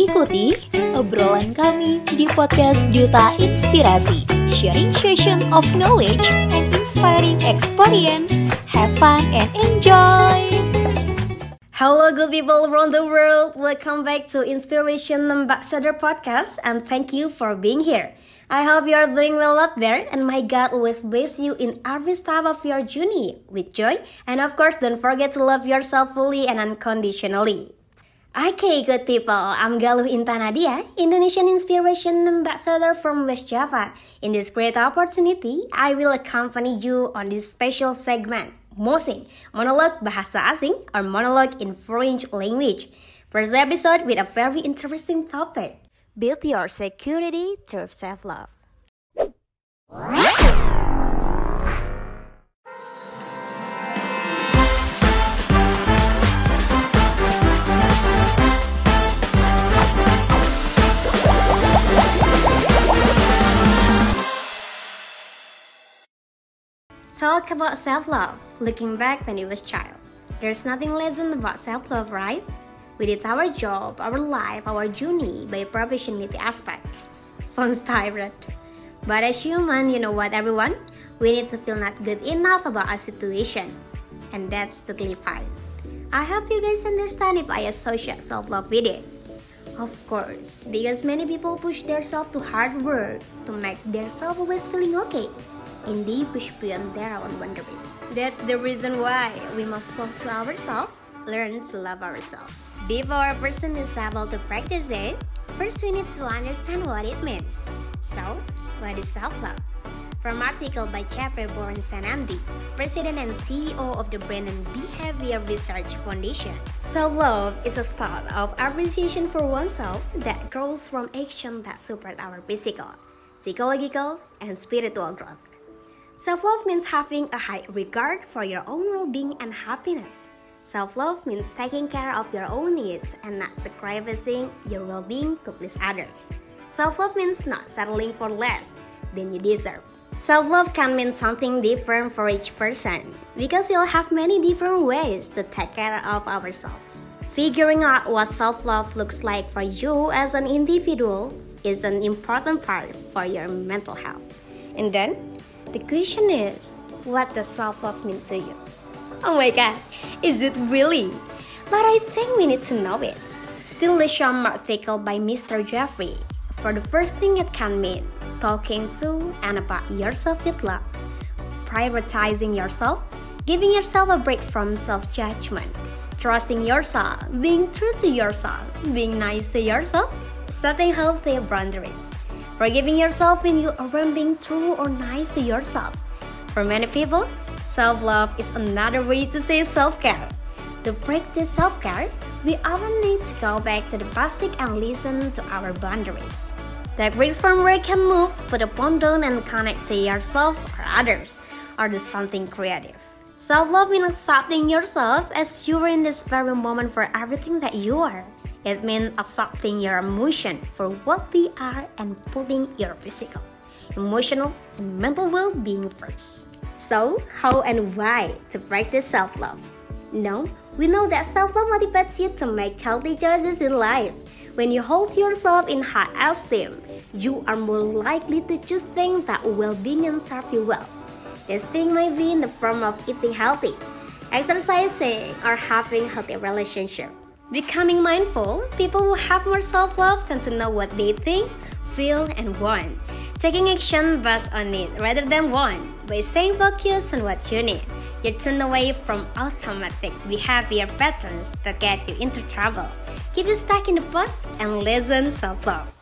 Ikuti obrolan kami di podcast Duta Inspirasi, sharing session of knowledge and inspiring experience. Have fun and enjoy! Hello, good people around the world. Welcome back to Inspiration Ambassador Podcast, and thank you for being here. I hope you are doing well out there, and my God always bless you in every step of your journey with joy. And of course, don't forget to love yourself fully and unconditionally. Okay, good people. I'm Galuh Intan Nadya, Indonesian Inspiration Ambassador from West Java. In this great opportunity, I will accompany you on this special segment Mosing, monologue bahasa asing or monologue in French language. First episode with a very interesting topic. Build your security through self-love. Talk about self-love. Looking back when you was child, there's nothing lesson about self-love, right? We did our job, our life, our journey by professionality aspect. Sounds tired. But as human, you know what, everyone? We need to feel not good enough about our situation, and that's totally fine. I hope you guys understand if I associate self-love with it. Of course, because many people push themselves to hard work to make themselves always feeling okay and they push beyond their own boundaries. That's the reason why we must talk to ourselves, learn to love ourselves. Before a person is able to practice it, first we need to understand what it means. So, what is self-love? From article by Jeffrey Borenstein MD, President and CEO of the Brain and Behavior Research Foundation. Self-love is a state of appreciation for oneself that grows from action that support our physical, psychological, and spiritual growth. Self love means having a high regard for your own well being and happiness. Self love means taking care of your own needs and not sacrificing your well being to please others. Self love means not settling for less than you deserve. Self love can mean something different for each person because we'll have many different ways to take care of ourselves. Figuring out what self love looks like for you as an individual is an important part for your mental health. And then, the question is, what does self-love mean to you? Oh my god, is it really? But I think we need to know it. Still the charm article by Mr. Jeffrey. For the first thing it can mean, talking to and about yourself with love. Prioritizing yourself, giving yourself a break from self-judgment, trusting yourself, being true to yourself, being nice to yourself, setting healthy boundaries. Forgiving yourself when you aren't being true or nice to yourself. For many people, self love is another way to say self care. To practice self care, we often need to go back to the basic and listen to our boundaries. Take breaks from where can move, put a phone down, and connect to yourself or others, or do something creative. Self love means accepting yourself as you are in this very moment for everything that you are. It means accepting your emotion for what they are and putting your physical, emotional, and mental well being first. So, how and why to practice self love? No, we know that self love motivates you to make healthy choices in life. When you hold yourself in high esteem, you are more likely to choose things that well being and serve you well. This thing may be in the form of eating healthy, exercising, or having healthy relationship. Becoming mindful, people who have more self love tend to know what they think, feel, and want. Taking action based on it rather than want. By staying focused on what you need, you turn away from automatic behavior patterns that get you into trouble, keep you stuck in the past, and lessen self love.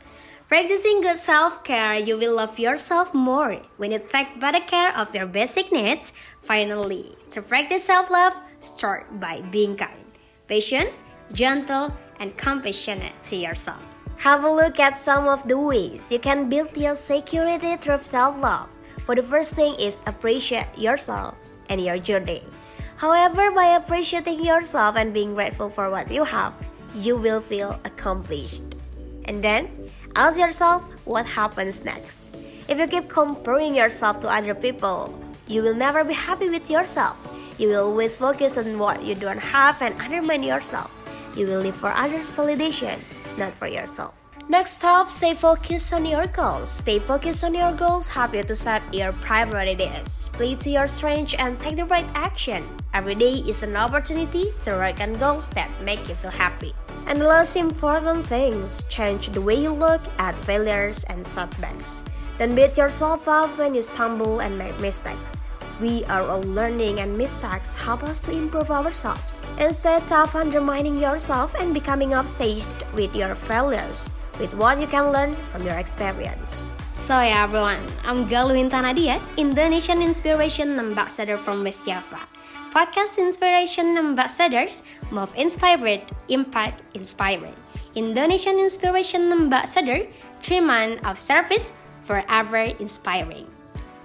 Practicing good self care, you will love yourself more when you take better care of your basic needs. Finally, to practice self love, start by being kind, patient, gentle, and compassionate to yourself. Have a look at some of the ways you can build your security through self love. For the first thing is appreciate yourself and your journey. However, by appreciating yourself and being grateful for what you have, you will feel accomplished. And then, ask yourself what happens next. If you keep comparing yourself to other people, you will never be happy with yourself. You will always focus on what you don't have and undermine yourself. You will live for others' validation. not for yourself. Next up, stay focused on your goals. Stay focused on your goals help you to set your priorities. Play to your strengths and take the right action. Every day is an opportunity to work on goals that make you feel happy. And last important things change the way you look at failures and setbacks. Don't beat yourself up when you stumble and make mistakes. We are all learning and mistakes help us to improve ourselves. Instead of undermining yourself and becoming obsessed with your failures, with what you can learn from your experience. So yeah everyone, I'm Galuh Intan Nadya, Indonesian Inspiration Ambassador from West Java. Podcast Inspiration Ambassadors, Move Inspired, Impact Inspiring. Indonesian Inspiration Ambassador, 3 months of service, forever inspiring.